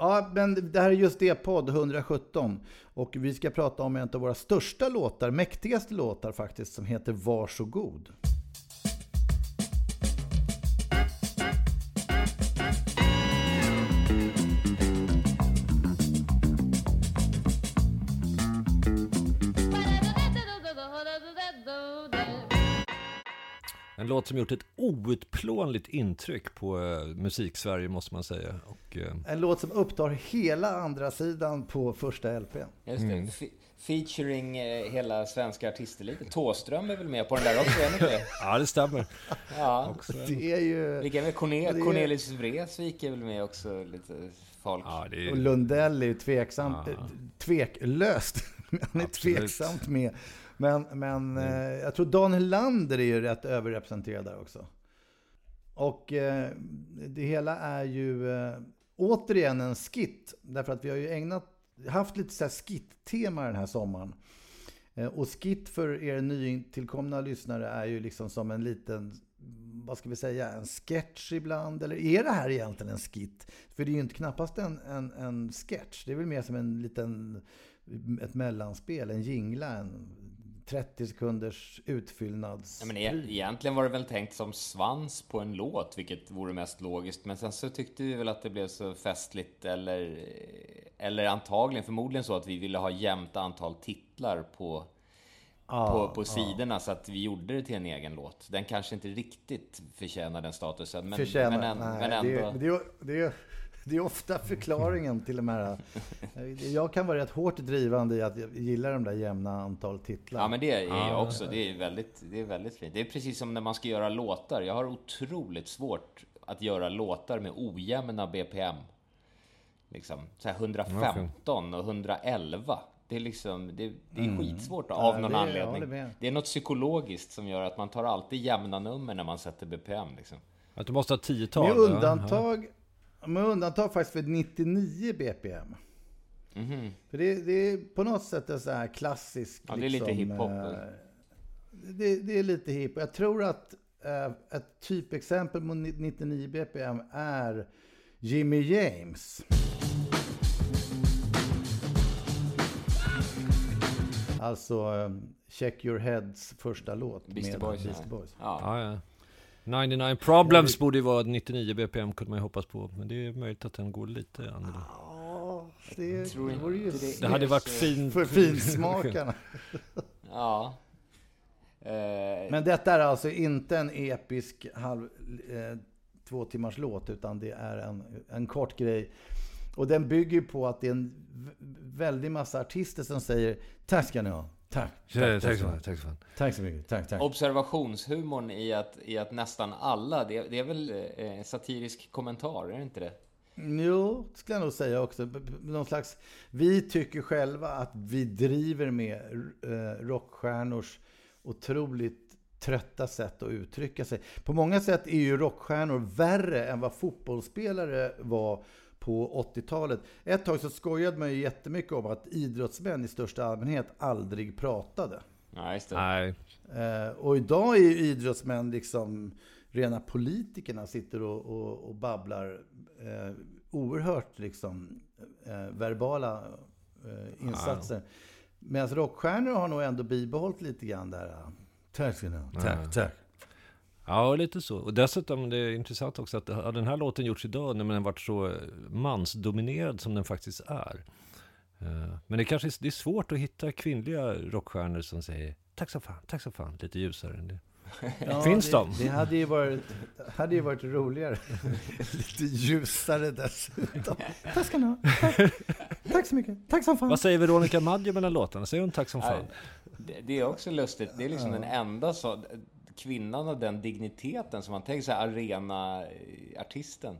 Ja, men det här är just det, podd 117. Och vi ska prata om en av våra största låtar, mäktigaste låtar faktiskt, som heter Varsågod. En låt som gjort ett outplånligt intryck på uh, musik-Sverige måste man säga. Och, uh... En låt som upptar hela andra sidan på första LP. Just det. Mm. Featuring eh, hela svenska artisteliten. Tåström är väl med på den där också, är det Ja, det stämmer. Ja. Det är ju... Vilka är Cornel det är... Cornelis Vreeswijk är väl med också, lite folk. Ja, är... Och Lundell är ju tveksamt, ja. tveklöst. Han är Absolut. tveksamt med. Men, men mm. eh, jag tror Dan Helander är ju rätt överrepresenterad där också. Och eh, det hela är ju eh, återigen en skit. Därför att vi har ju ägnat, haft lite så här skit-tema den här sommaren. Eh, och skit för er nytillkomna lyssnare är ju liksom som en liten, vad ska vi säga, en sketch ibland. Eller är det här egentligen en skit? För det är ju inte knappast en, en, en sketch. Det är väl mer som en liten, ett mellanspel, en jingla, en 30 sekunders utfyllnads... Ja, men e egentligen var det väl tänkt som svans på en låt, vilket vore mest logiskt. Men sen så tyckte vi väl att det blev så festligt, eller, eller antagligen, förmodligen så att vi ville ha jämnt antal titlar på, ah, på, på sidorna, ah. så att vi gjorde det till en egen låt. Den kanske inte riktigt förtjänar den statusen, men, förtjänar, men, nej, men ändå... Det, det, det, det är ofta förklaringen till de här... Jag kan vara rätt hårt drivande i att jag gillar de där jämna antal titlar. Ja, men det är jag också. Det är, väldigt, det är väldigt fint. Det är precis som när man ska göra låtar. Jag har otroligt svårt att göra låtar med ojämna BPM. Liksom, så 115 och 111. Det är liksom, det, det är mm. skitsvårt av ja, någon det, anledning. Det, det är något psykologiskt som gör att man tar alltid jämna nummer när man sätter BPM. Liksom. Att du måste ha tiotal? Med undantag, med undantag faktiskt för 99 BPM. Mm -hmm. För det, det, är på något sätt en sån här klassisk... Ja, det är lite liksom, hiphop. Eh, det, det, är lite hip. Jag tror att äh, ett typexempel på 99 BPM är Jimmy James. Alltså um, Check Your Heads första låt Beastie med Boys. Beastie Boys. Ja. Ja, ja. 99 Problems borde ju vara 99 BPM kunde man ju hoppas på. Men det är möjligt att den går lite annorlunda. Ja, det, tror det, det, det hade varit fint. För finsmakarna. ja. Men detta är alltså inte en episk halv, eh, två timmars låt, utan det är en, en kort grej. Och den bygger på att det är en väldig massa artister som säger Tack ska ni ha. Tack. Tack, tack, tack, tack, tack, tack så mycket. Tack, tack. Observationshumorn i att, i att nästan alla, det, det är väl eh, satirisk kommentar, är det inte det? Jo, skulle jag nog säga också. Någon slags, vi tycker själva att vi driver med eh, rockstjärnors otroligt trötta sätt att uttrycka sig. På många sätt är ju rockstjärnor värre än vad fotbollsspelare var på 80-talet. Ett tag så skojade man ju jättemycket om att idrottsmän i största allmänhet aldrig pratade. Nej, just det. Nej. Eh, och idag är ju idrottsmän liksom rena politikerna, sitter och, och, och babblar eh, oerhört liksom eh, verbala eh, insatser. Ja. Medan rockstjärnor har nog ändå bibehållit lite grann där. Tack ska ni ha. Tack, tack. Ja, lite så. Och dessutom, det är intressant också att har den här låten gjorts idag när den varit så mansdominerad som den faktiskt är. Eh, men det kanske är, det är svårt att hitta kvinnliga rockstjärnor som säger tack så fan, tack så fan, lite ljusare än det. Ja, Finns det, de? Det hade ju varit, hade ju varit roligare. Lite ljusare dessutom. Tack ska ni ha. Tack, tack så mycket. Tack som fan. Vad säger Veronica Maggio mellan låtarna? Säger hon tack som fan? Det, det är också lustigt. Det är liksom den enda så, kvinnan av den digniteten som man tänker sig arena-artisten.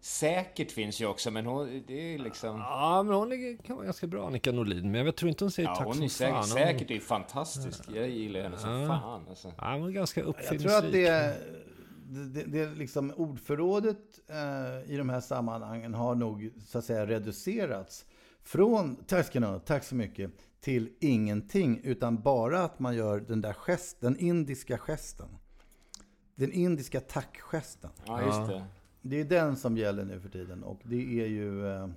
Säkert finns ju också, men hon, det är liksom... Ja, men hon är, kan vara ganska bra, Annika Norlin. Men jag tror inte hon säger Ja, tack hon som är säkert, fan. säkert är fantastisk. Jag gillar henne som Ja. fan. Alltså. Ja, hon är ganska Jag uppfinningsrik. tror att det, är- det, det är liksom ordförrådet eh, i de här sammanhangen har nog så att säga reducerats från tack ska ni ha, tack så mycket till ingenting utan bara att man gör den där gesten, den indiska gesten. Den indiska tackgesten. Ja, just det. Det är den som gäller nu för tiden och det är ju eh,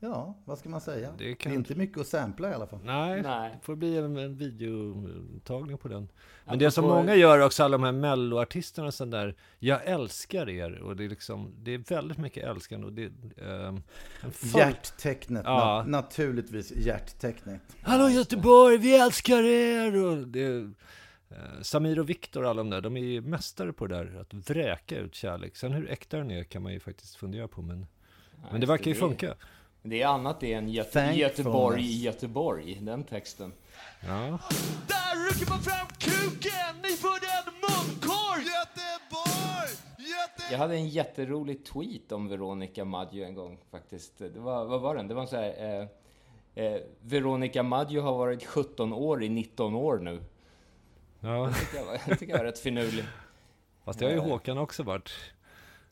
Ja, vad ska man säga? Det Det, kan- är inte mycket att sampla i alla fall. Nej, Nej. det får bli en, en videotagning på den. Men Apropå- det som många gör också, alla de här melloartisterna sån där, jag älskar er. Och det är liksom, det är väldigt mycket älskande och det en full- Hjärttecknet, Ja. na- naturligtvis hjärttecknet. Hallå Göteborg, vi älskar er! Och det, eh, Samir och Viktor och alla de där, de är ju mästare på det där, att vräka ut kärlek. Sen hur äkta den är kan man ju faktiskt fundera på, men, men det verkar ju det- funka. Det är annat det än Göte. Göteborg i Göteborg, den texten. Ja. Där rycker man fram kuken, ni får en munkorg! Göteborg! Göteborg! Jag hade en jätterolig tweet om Veronica Maggio en gång faktiskt. Det var, vad var den? Det var så här... Eh, eh, Veronica Maggio har varit 17 år i 19 år nu. ja, tycker jag, var- jag tycker jag var rätt finurlig. fast det har ju Håkan också varit.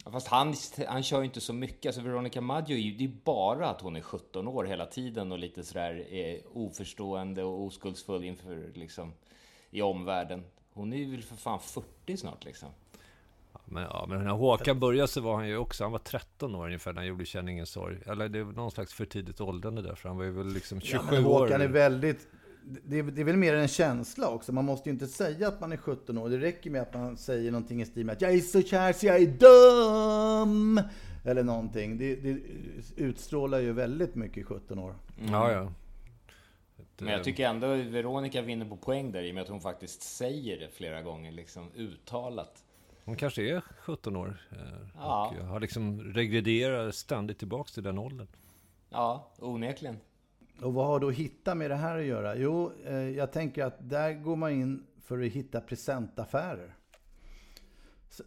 Ja, Fast han, han kör ju inte så mycket. Alltså Veronica Maggio, är ju- det är bara att hon är 17 år hela tiden och lite sådär eh, oförstående och oskuldsfull inför liksom i omvärlden. Hon är ju väl för fan 40 snart liksom. Men, ja, men när Håkan började så var han ju också, han var 13 år ungefär när han gjorde Känn ingen sorg. Eller det var någon slags för tidigt åldrande där, för han var ju väl liksom 27 Ja, men år. Håkan är väldigt... Det är, det är väl mer en känsla också. Man måste ju inte säga att man är 17 år. Det räcker med att man säger någonting i stil med att jag är så kär så jag är dum. Eller någonting. Det, det utstrålar ju väldigt mycket 17 år. Ja, ja. Ett, Men eh, jag tycker ändå Veronica vinner på poäng där i och med att hon faktiskt säger det flera gånger, liksom uttalat. Hon kanske är 17 år. eh, Ja. Och har liksom regrederat ständigt tillbaks till den åldern. Ja, onekligen. Och vad har då hitta med det här att göra? Jo, eh, jag tänker att där går man in för att hitta presentaffärer.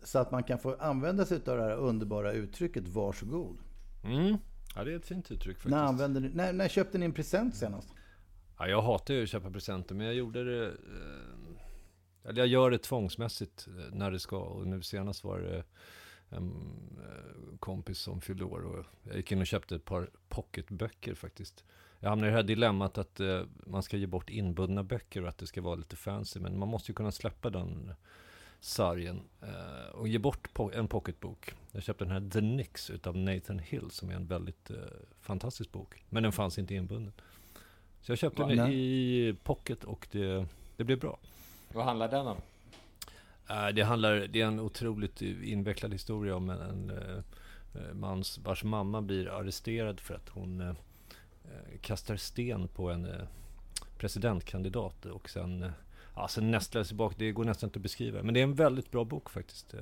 Så, att man kan få använda sig av det här underbara uttrycket varsågod. Mm. Ja, det är ett fint uttryck faktiskt. När, använder ni, när, när köpte ni en present senast? Ja, jag hatar ju att köpa presenter, men jag gjorde det... Eh, eller jag gör det tvångsmässigt eh, när det ska. Och nu senast var det en kompis som fyllde år. Och jag gick in och köpte ett par pocketböcker faktiskt. Jag hamnar i det här dilemmat att eh, man ska ge bort inbundna böcker och att det ska vara lite fancy. Men man måste ju kunna släppa den sargen eh, och ge bort po- en pocketbok. Jag köpte den här The Nix utav Nathan Hill som är en väldigt eh, fantastisk bok. Men den fanns inte inbunden. Så jag köpte Va? den Nej. i pocket och det, det blev bra. Vad handlar den om? Eh, Det, handlar, det är en otroligt invecklad historia om en, en eh, eh, mans vars mamma blir arresterad för att hon eh, eh, kastar sten på en eh, presidentkandidat och sen, eh, ja, sen nästlar sig bak. Det går nästan inte att beskriva. Men det är en väldigt bra bok faktiskt. Eh,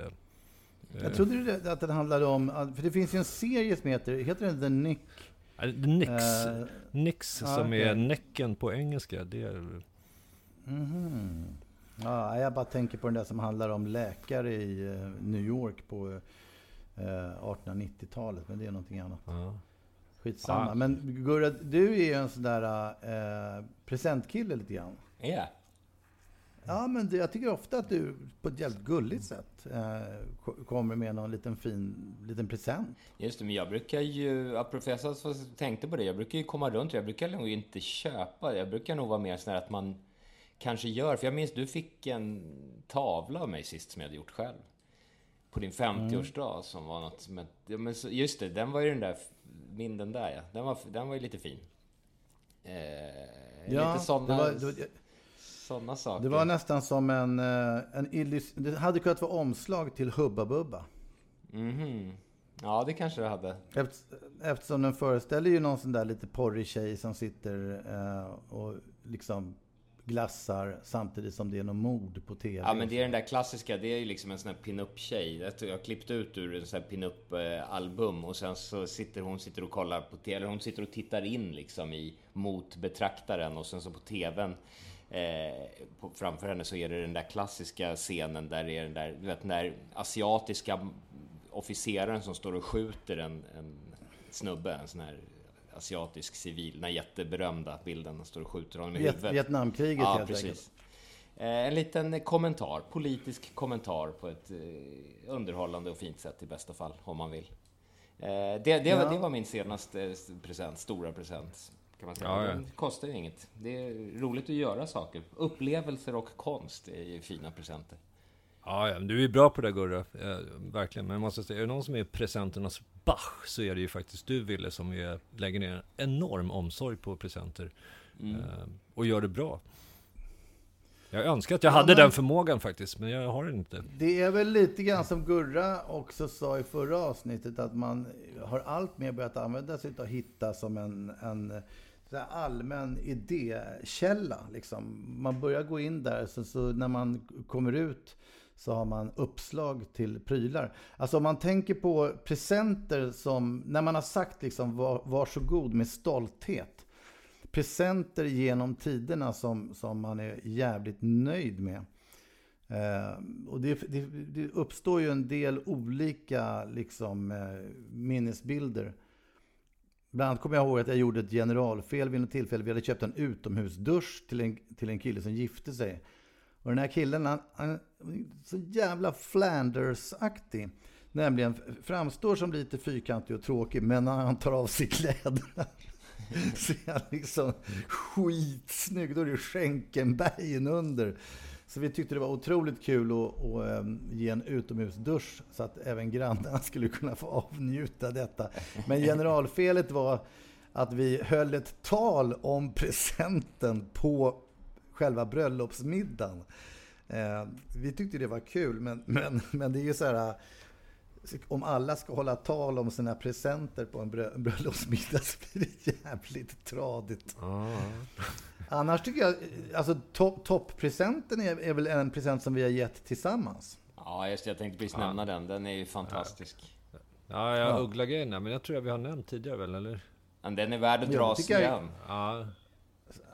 Jag trodde att den handlade om, för det finns ju en serie som heter, heter den The Nick? eh, Nix, Eh, Nix som är okej. näcken på engelska. Det är, mhm. Ja, jag bara tänker på den där som handlar om läkare i eh, New York på eh, 1890-talet, men det är någonting annat. ja. Skitsamma. Ja. Men Gurra, du är ju en sån där eh, presentkille lite grann. Ja. Ja, men jag tycker ofta att du på ett jävligt gulligt sätt eh, ko- kommer med någon liten fin liten present. Just det, men jag brukar ju, apropå jag tänkte på det, jag brukar ju komma runt, jag brukar nog inte köpa, jag brukar nog vara mer sån här att man kanske gör, för jag minns du fick en tavla av mig sist som jag hade gjort själv. På din 50-årsdag som var något som, ett- ja, men just det, den var ju den där, min den där ja, den var, den var ju lite fin. Eh, lite sådana, det var, det var, sådana saker. Det var nästan som en, eh, en illus- Det hade kunnat vara omslag till Hubba Bubba. Mhm. Ja, det kanske det hade. Efter, eftersom den föreställer ju någon sån där lite porrig tjej som sitter eh, och liksom glassar samtidigt som det är någon mord på TV. Ja men det är den där klassiska, det är ju liksom en sån här pin-up-tjej. Jag har klippt ut ur en sån här pin-up-album och sen så sitter hon sitter och kollar på TV, eller hon sitter och tittar in liksom i mot betraktaren och sen så på TVn eh, på, framför henne så är det den där klassiska scenen där det är den där, du vet den där asiatiska officeraren som står och skjuter en, en snubbe, en sån här asiatisk civil, den här jätteberömda bilden, han står och skjuter honom i Viet- huvudet. Vietnamkriget Ja, helt precis. enkelt. Eh, En liten kommentar, politisk kommentar på ett eh, underhållande och fint sätt i bästa fall, om man vill. Eh, Det, det, Ja. var, det var min senaste present, stora present. Kan man säga. Ja, ja. Den kostar ju inget. Det är roligt att göra saker. Upplevelser och konst är ju fina presenter. Ja, du är bra på det Gurra, verkligen. Men jag måste säga, är det någon som är presenternas Bach så är det ju faktiskt du Ville som är, lägger ner en enorm omsorg på presenter. Mm. Eh, och gör det bra. Jag önskar att jag hade men- den förmågan faktiskt, men jag har den inte. Det är väl lite grann som Gurra också sa i förra avsnittet att man har allt mer börjat använda sig av Hitta som en, en allmän idékälla. Liksom. Man börjar gå in där, så, så när man kommer ut så har man uppslag till prylar. Alltså om man tänker på presenter som, när man har sagt liksom var, varsågod med stolthet. Presenter genom tiderna som, som man är jävligt nöjd med. Eh, och det, det, det uppstår ju en del olika liksom, eh, minnesbilder. Bland annat kommer jag ihåg att jag gjorde ett generalfel vid något tillfälle. Vi hade köpt en utomhusdusch till en, till en kille som gifte sig. Och den här killen, han, han är så jävla Flanders-aktig. Nämligen framstår som lite fyrkantig och tråkig, men när han tar av sig kläderna så är han liksom skitsnygg. Då är det Schenkenbergen under. Så vi tyckte det var otroligt kul att, att ehm, ge en utomhusdusch så att även grannarna skulle kunna få avnjuta detta. Men generalfelet var att vi höll ett tal om presenten på själva bröllopsmiddagen. Eh, vi tyckte det var kul, men, men, men det är ju så här... Om alla ska hålla tal om sina presenter på en brö- bröllopsmiddag så blir det jävligt tradigt. Annars tycker jag, alltså topp- toppresenten är, är väl en present som vi har gett tillsammans. Ja, just det. Jag tänkte precis nämna den. Den är ju fantastisk. Ja, jag Ja. uggla-grejen där, men jag tror jag vi har nämnt tidigare väl, eller? Men den är värd att Ja, dras tycker jag- igen. Ja,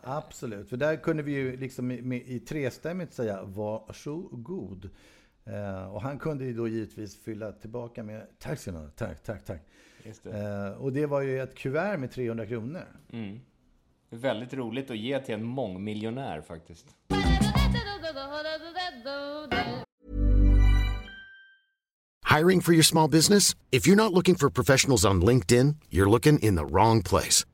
Absolut, för där kunde vi ju liksom i, med, i trestämmigt säga varsågod. Eh, och han kunde ju då givetvis fylla tillbaka med tack ska ni ha, tack, tack, tack. Just det. Eh, och det var ju ett kuvert med 300 kronor. Mm. Väldigt roligt att ge till en mångmiljonär faktiskt. Hiring for your small business? If you're not looking for professionals on LinkedIn, you're looking in the wrong place.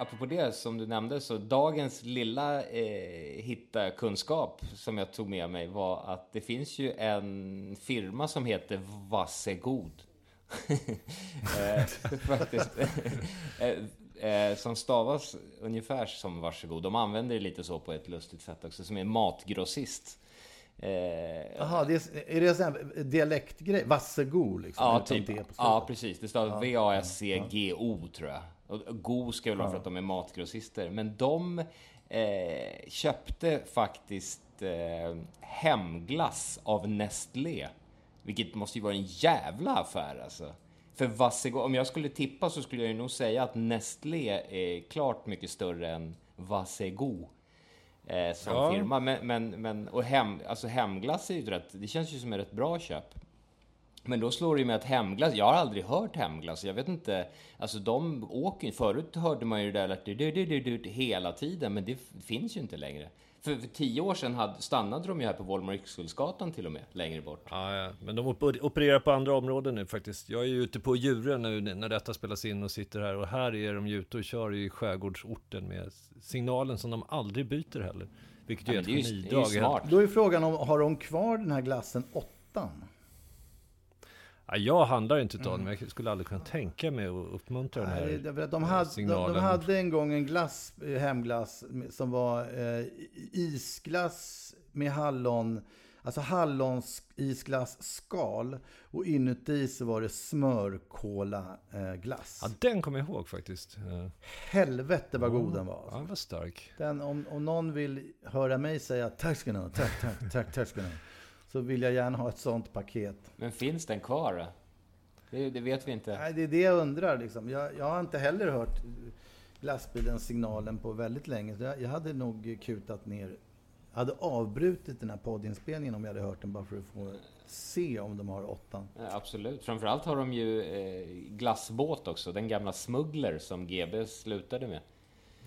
Apropå det som du nämnde, så dagens lilla eh, hitta kunskap som jag tog med mig var att det finns ju en firma som heter Vassegod. eh, faktiskt. eh, eh, som stavas ungefär som varsågod. De använder det lite så på ett lustigt sätt också, som är matgrossist. Eh, Jaha, det är, det en sån här dialektgrej? Vassego liksom? Ja, typ. Ja, precis. Det stavas V-A-S-C-G-O, tror jag. Go ska väl vara för att de är matgrossister. Men de eh, köpte faktiskt eh, hemglass av Nestlé. Vilket måste ju vara en jävla affär alltså. För Vassego, om jag skulle tippa så skulle jag ju nog säga att Nestlé är klart mycket större än Vassego eh, som Ja. firma. Men, men, men och hem, alltså hemglass är ju rätt, det känns ju som ett rätt bra köp. Men då slår det ju med att hemglass, jag har aldrig hört hemglass, jag vet inte, alltså de åker ju, förut hörde man ju det där du, du, du, du, du, hela tiden, men det finns ju inte längre. För, för tio år sedan hade, stannade de ju här på Volmar Yxkullsgatan till och med, längre bort. Ja, ja. Men de oper- opererar på andra områden nu faktiskt. Jag är ju ute på Djurön nu när detta spelas in och sitter här. Och här är de ju ute och kör i skärgårdsorten med signalen som de aldrig byter heller. Vilket ju Ja, är ett ju, det är genidrag. ju smart. Då är frågan om, har de kvar den här glassen åttan? Ja, jag handlar inte utav den, men jag skulle aldrig kunna tänka mig att uppmuntra den Nej, här det- därför att de, hade, de, signalen. de hade en gång en glass, eh, hemglass som var eh, isglass med hallon, alltså hallons isglass skal och inuti så var det smörkola eh, glass. Ja, den kommer jag ihåg faktiskt. Ja, Helvete vad god den var. ja, Alltså. den var stark. Den, om, om någon vill höra mig säga tack ska ni ha, tack, tack, tack, tack ska ni ha. Så vill jag gärna ha ett sånt paket. Men finns den kvar då? Det, det vet vi inte. Nej, det är det jag undrar. Liksom. Jag, jag har inte heller hört glassbilens signalen på väldigt länge. Jag, jag hade nog kutat ner. Jag hade avbrutit den här poddinspelningen om jag hade hört den bara för att få se om de har åttan. Ja, Absolut. Framförallt har de ju eh, glassbåt också. Den gamla Smuggler som GB slutade med.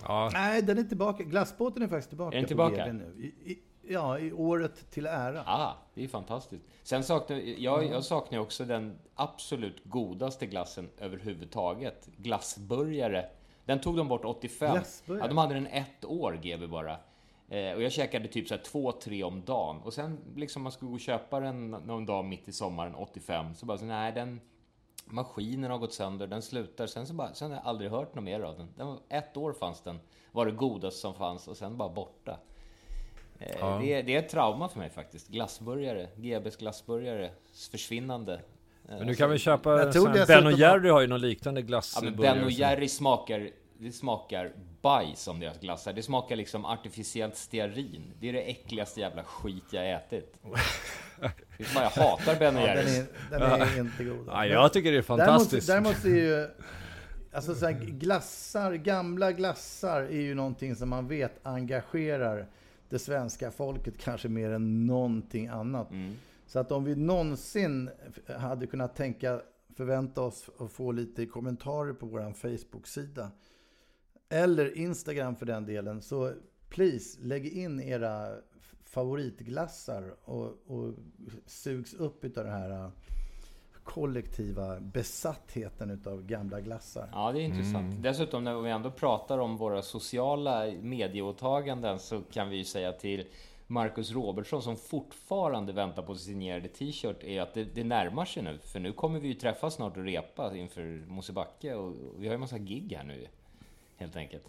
Ja, Nej, den är tillbaka. Glassbåten är faktiskt tillbaka. Är den på tillbaka? GV nu. I, i, ja, i året till ära. Ah, det är fantastiskt. Sen saknar jag, jag saknar också den absolut godaste glassen överhuvudtaget. Glassburgare. Den tog de bort 85. Glassburgare? Ja, de hade den ett år, GB bara. Eh, och jag käkade typ så här två, tre om dagen. Och sen liksom man skulle gå och köpa den någon dag mitt i sommaren 85. Så bara så, nej den maskinen har gått sönder, den slutar. Sen så bara, sen har jag aldrig hört något mer av den. den var, ett år fanns den, var det godaste som fanns och sen bara borta. Eh, Det, är, det är ett trauma för mig faktiskt. Glassburgare, GBs glassburgare, försvinnande. Eh, men du kan väl köpa... Här- dessutom Ben och Jerry har ju någon liknande Ja, glassburgare. men Ben och Jerry smakar, det smakar bajs om deras glassar. Det smakar liksom artificiellt stearin. Det är det äckligaste jävla skit jag ätit. Det är jag hatar Ben och Ja, den Jerrys. är, den är inte god. Ja, jag tycker det är fantastiskt. Däremot, däremot är ju... Alltså så här, glassar, gamla glassar är ju någonting som man vet engagerar det svenska folket kanske mer än någonting annat. Mm. Så att om vi någonsin hade kunnat tänka, förvänta oss att få lite kommentarer på vår Facebook-sida eller Instagram för den delen, så please lägg in era favoritglassar och, och sugs upp utav den här kollektiva besattheten utav gamla glassar. Ja, det är intressant. Dessutom när vi ändå pratar om våra sociala medieåtaganden så kan vi ju säga till Marcus Robertsson som fortfarande väntar på signerade t-shirt är att det, det närmar sig nu. För nu kommer vi ju träffas snart och repa inför Mosebacke och, och vi har ju massa gig här nu helt enkelt.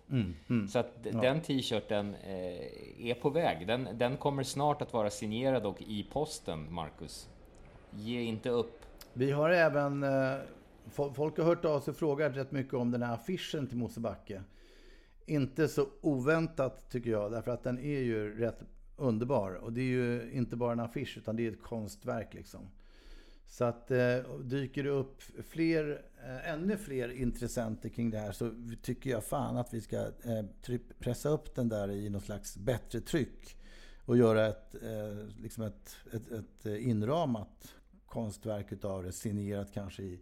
Så att d- den t-shirten eh, är på väg. Den, den kommer snart att vara signerad och i posten, Marcus. Ge inte upp. Vi har även, eh, folk har hört av sig och frågat rätt mycket om den här affischen till Mosebacke. Inte så oväntat tycker jag, därför att den är ju rätt underbar. Och det är ju inte bara en affisch, utan det är ett konstverk liksom. Så att eh, dyker det upp fler, eh, ännu fler intressenter kring det här så tycker jag fan att vi ska eh, pressa upp den där i något slags bättre tryck. Och göra ett, eh, liksom ett, ett, ett eh, inramat konstverk utav det, signerat kanske i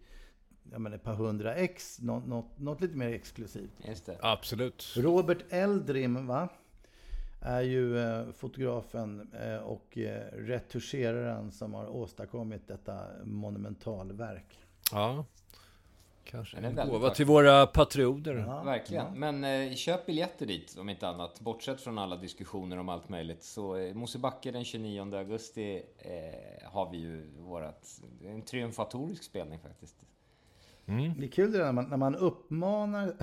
jag menar, ett par hundra ex, något, något, något lite mer exklusivt. Just det. Absolut. Robert Eldrim, va? Är ju eh, fotografen eh, och eh, retuscheraren som har åstadkommit detta monumentalverk. Ja. Kanske en gåva vacker. till våra patrioter. Verkligen. Men eh, köp biljetter dit om inte annat. Bortsett från alla diskussioner om allt möjligt. Så eh, Mosebacke den 29 augusti eh, har vi ju vårat... En triumfatorisk spelning faktiskt. Det är kul det där när man, när man uppmanar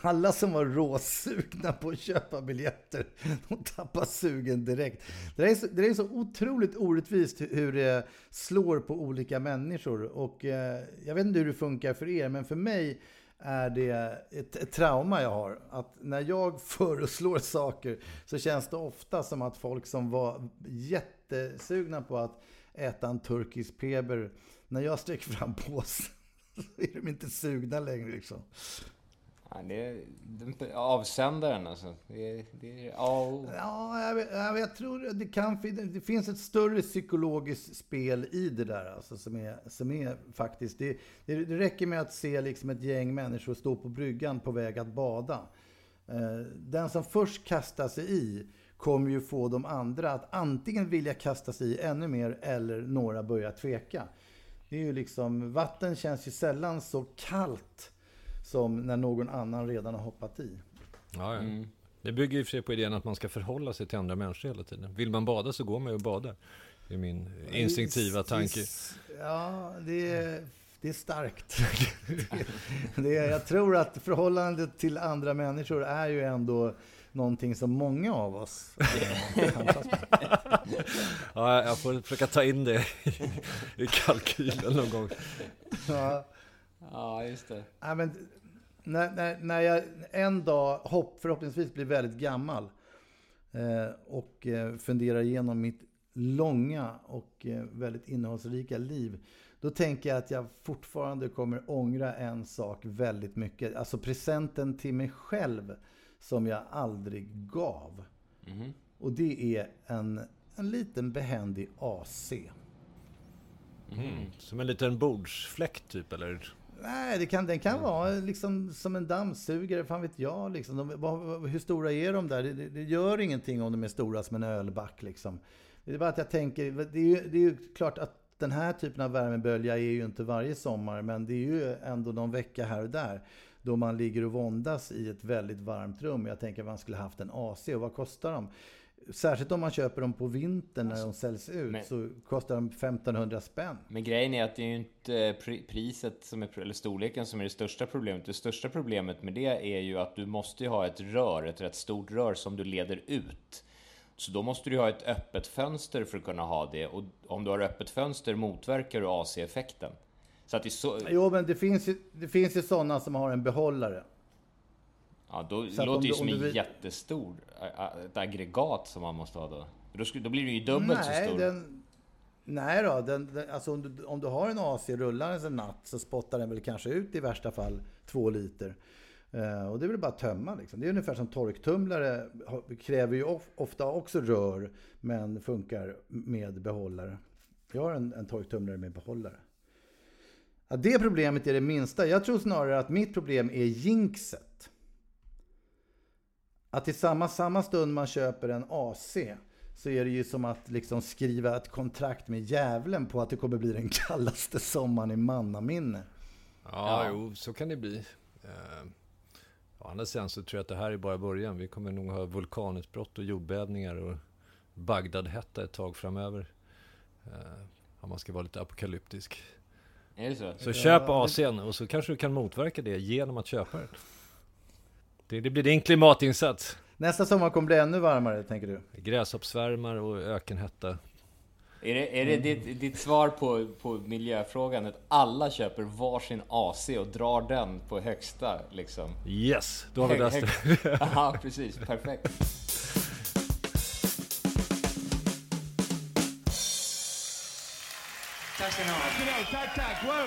alla som var råsugna på att köpa biljetter. De tappar sugen direkt. Det där är så, det där är så otroligt orättvist hur- det slår på olika människor. Och eh, jag vet inte hur det funkar för er, men för mig är det ett, ett trauma jag har. Att när jag föreslår saker så känns det ofta som att folk som var jättesugna på att äta en turkisk peber, när jag sträcker fram påsen så är de inte sugna längre liksom. Ja, det är avsändaren alltså. Det är, det är all... Ja, jag, vet- jag, tror det kan det finns ett större psykologiskt spel i det där alltså, som, är, som är faktiskt... Det, det, det räcker med att se liksom ett gäng människor stå på bryggan på väg att bada. Eh, den som först kastar sig i kommer ju få de andra att antingen vilja kasta sig i ännu mer eller några börjar tveka. Det är ju liksom, vatten känns ju sällan så kallt som när någon annan redan har hoppat i. Ja, ja. Det bygger och för sig på idén att man ska förhålla sig till andra människor hela tiden. Vill man bada så går man ju och badar. Det är min instinktiva tanke. Ja, det är, det är starkt. Det är, jag tror att förhållandet till andra människor är ju ändå någonting som många av oss. Ja, jag får försöka ta in det i- kalkylen någon gång. Ja, Ja, just det. nej, men när, när, när jag en dag hopp, förhoppningsvis blir väldigt gammal eh, och eh, funderar igenom mitt långa och eh, väldigt innehållsrika liv. Då tänker jag att jag fortfarande kommer ångra en sak väldigt mycket. Alltså presenten till mig själv som jag aldrig gav. Och det är en, en liten behändig AC. Som en liten bordsfläkt typ, eller? Nej, det kan, den kan vara liksom som en dammsugare, fan vet jag. Liksom. De, hur stora är de där? Det, det, det gör ingenting om de är stora som en ölback. Liksom. Det är bara att jag tänker, det är, ju, det är ju klart att den här typen av värmebölja är ju inte varje sommar, men det är ju ändå någon vecka här och där då man ligger och våndas i ett väldigt varmt rum. Jag tänker att man skulle haft en AC, och vad kostar de? Särskilt om man köper dem på vintern när de säljs ut men- så kostar de 1500 spänn. Men grejen är att det är ju inte pri- priset som är, eller storleken som är det största problemet. Det största problemet med det är ju att du måste ha ett rör, ett rätt stort rör som du leder ut. Så då måste du ha ett öppet fönster för att kunna ha det och om du har öppet fönster motverkar du AC-effekten. Så att det så... Jo, men det finns ju, det finns ju sådana som har en behållare. Ja, då Så låter det ju som om en du jättestor, ett aggregat som man måste ha då. Då, skulle, då blir det ju dubbelt så nej, stor. den, nej då, den, den, alltså om, du, om du har en AC rullandes en natt så spottar den väl kanske ut i värsta fall två liter. Eh, och det är väl bara att tömma liksom. Det är ungefär som torktumlare kräver ju of, ofta också rör men funkar med behållare. Jag har en, en torktumlare med behållare. Ja, det problemet är det minsta. Jag tror snarare att mitt problem är jinxet. Att i samma, samma stund man köper en AC så är det ju som att liksom skriva ett kontrakt med djävulen på att det kommer bli den kallaste sommaren i mannaminne. Ja, Ja. jo, så kan det bli. Eh, Å andra sidan så tror jag att det här är bara början. Vi kommer nog ha vulkanutbrott och jordbävningar och Bagdad-hetta ett tag framöver. Eh, Om man ska vara lite apokalyptisk. Är det så? Så köp AC'n och så kanske du kan motverka det genom att köpa den. Det, det blir din klimatinsats. Nästa sommar kommer bli ännu varmare, tänker du? Gräshoppsvärmar och ökenhetta. Är det, är det ditt, ditt svar på, på miljöfrågan att alla köper varsin AC och drar den på högsta liksom? Yes, då har vi löst det. Ja, precis. Perfekt. Tack ska ni ha. Tack, tack. Wow.